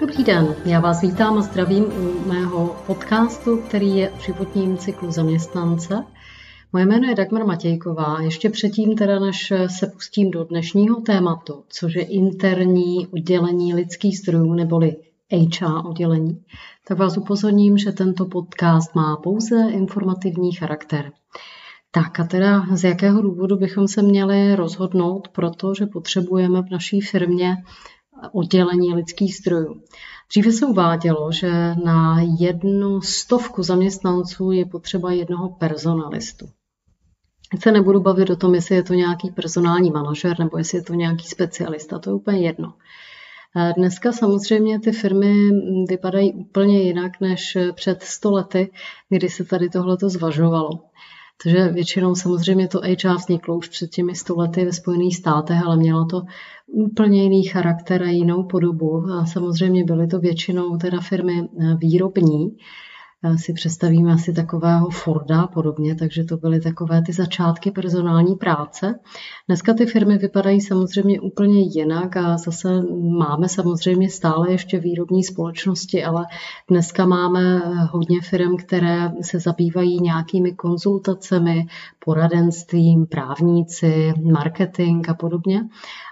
Dobrý den, já vás vítám a zdravím u mého podcastu, který je o životním cyklu zaměstnance. Moje jméno je Dagmar Matějková. Ještě předtím, teda, než se pustím do dnešního tématu, což je interní oddělení lidských zdrojů neboli HR oddělení, tak vás upozorním, že tento podcast má pouze informativní charakter. Tak a teda z jakého důvodu bychom se měli rozhodnout, protože potřebujeme v naší firmě oddělení lidských zdrojů. Dříve se uvádělo, že na jednu stovku zaměstnanců je potřeba jednoho personalistu. Teď se nebudu bavit o tom, jestli je to nějaký personální manažer nebo jestli je to nějaký specialista, to je úplně jedno. Dneska samozřejmě ty firmy vypadají úplně jinak než před 100 lety, kdy se tady tohleto zvažovalo. Takže většinou samozřejmě to HR vzniklo už před těmi 100 lety ve Spojených státech, ale mělo to úplně jiný charakter a jinou podobu. A samozřejmě byly to většinou teda firmy výrobní, si představíme asi takového Forda a podobně, takže to byly takové ty začátky personální práce. Dneska ty firmy vypadají samozřejmě úplně jinak a zase máme samozřejmě stále ještě výrobní společnosti, ale dneska máme hodně firm, které se zabývají nějakými konzultacemi, poradenstvím, právníci, marketing a podobně.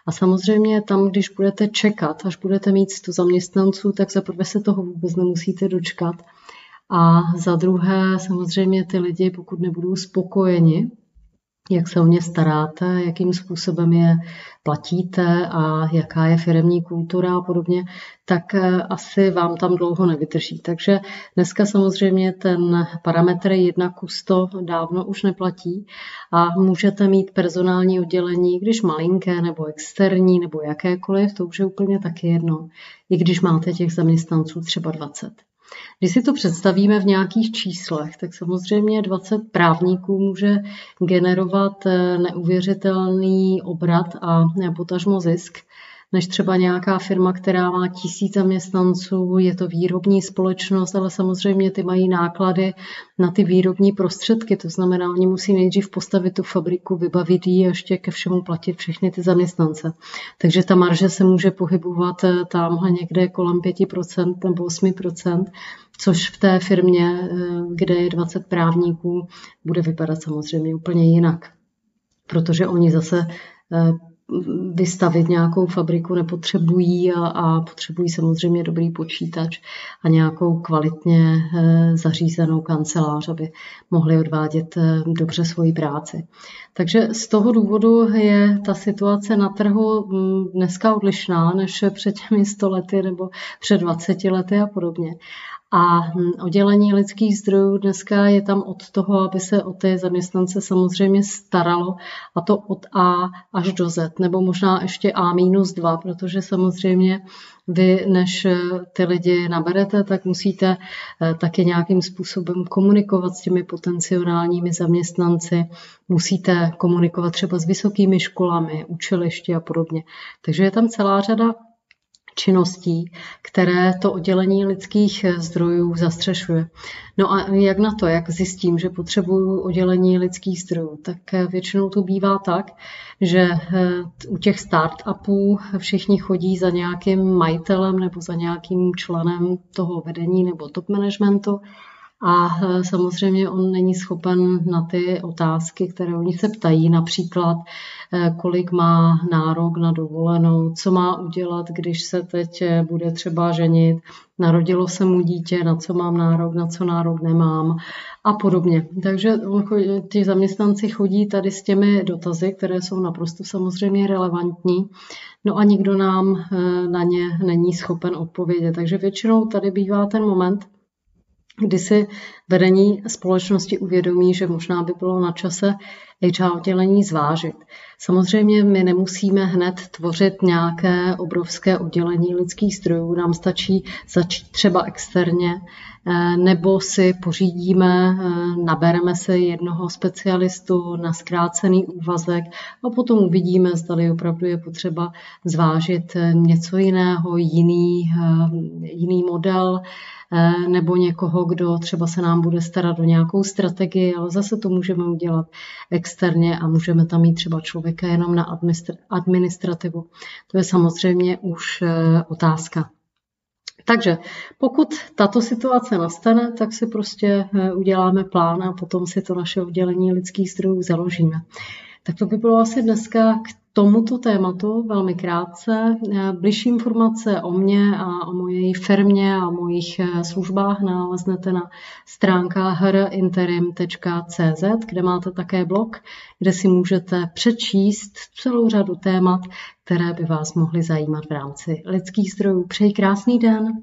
A samozřejmě tam, když budete čekat, až budete mít 100 zaměstnanců, tak zaprvé se toho vůbec nemusíte dočkat. A za druhé, samozřejmě ty lidi, pokud nebudou spokojeni, jak se o ně staráte, jakým způsobem je platíte a jaká je firemní kultura a podobně, tak eh, asi vám tam dlouho nevydrží. Takže dneska samozřejmě ten parametr 1 ku 100 dávno už neplatí a můžete mít personální oddělení, když malinké nebo externí nebo jakékoliv, to už je úplně taky jedno, i když máte těch zaměstnanců třeba 20. Když si to představíme v nějakých číslech, tak samozřejmě 20 právníků může generovat eh, neuvěřitelný obrat a potažmo zisk než třeba nějaká firma, která má tisíc zaměstnanců, je to výrobní společnost, ale samozřejmě ty mají náklady na ty výrobní prostředky, to znamená, oni musí nejdřív postavit tu fabriku, vybavit ji a ještě ke všemu platit všechny ty zaměstnance. Takže ta marže se může pohybovat eh, tamhle někde kolem 5% nebo 8%, což v té firmě, eh, kde je 20 právníků, bude vypadat samozřejmě úplně jinak. Protože oni zase eh, vystavit nějakou fabriku nepotřebují a, a potřebují samozřejmě dobrý počítač a nějakou kvalitně eh, zařízenou kancelář, aby mohli odvádět eh, dobře svoji práci. Takže z toho důvodu je ta situace na trhu hm, dneska odlišná než před těmi 100 lety nebo před 20 lety a podobně. A hm, oddělení lidských zdrojů dneska je tam od toho, aby se o ty zaměstnance samozřejmě staralo, a to od A až do Z, nebo možná ještě A minus 2, protože samozřejmě vy, než ty lidi naberete, tak musíte eh, taky nějakým způsobem komunikovat s těmi potenciálními zaměstnanci, musíte komunikovat třeba s vysokými školami, učilišti a podobně. Takže je tam celá řada činností, které to oddělení lidských zdrojů zastřešuje. No a jak na to, jak zjistím, že potřebuju oddělení lidských zdrojů, tak většinou to bývá tak, že eh, u těch startupů všichni chodí za nějakým majitelem nebo za nějakým členem toho vedení nebo top managementu a e, samozřejmě on není schopen na ty otázky, které oni se ptají, například e, kolik má nárok na dovolenou, co má udělat, když se teď e, bude třeba ženit, narodilo se mu dítě, na co mám nárok, na co nárok nemám a podobně. Takže ti zaměstnanci chodí tady s těmi dotazy, které jsou naprosto samozřejmě relevantní, no a nikdo nám na ně není schopen odpovědět. Takže většinou tady bývá ten moment, kdy si vedení společnosti uvědomí, že možná by bylo na čase HR oddělení zvážit. Samozřejmě my nemusíme hned tvořit nějaké obrovské oddělení lidských strojů, nám stačí začít třeba externě, eh, nebo si pořídíme, eh, nabereme se jednoho specialistu na zkrácený úvazek a potom uvidíme, zda opravdu je potřeba zvážit eh, něco jiného, jiný, jiný model, nebo někoho, kdo třeba se nám bude starat o nějakou strategii, ale zase to můžeme udělat externě a můžeme tam mít třeba člověka jenom na administrativu. To je samozřejmě už eh, otázka. Takže pokud tato situace nastane, tak si prostě eh, uděláme plán a potom si to naše oddělení lidských zdrojů založíme. Tak to by bylo asi dneska k tomuto tématu velmi krátce. Bližší informace o mně a o mojej firmě a o mojich eh, službách naleznete na stránkách hrinterim.cz, kde máte také blog, kde si můžete přečíst celou řadu témat, které by vás mohly zajímat v rámci lidských zdrojů. Přeji krásný den.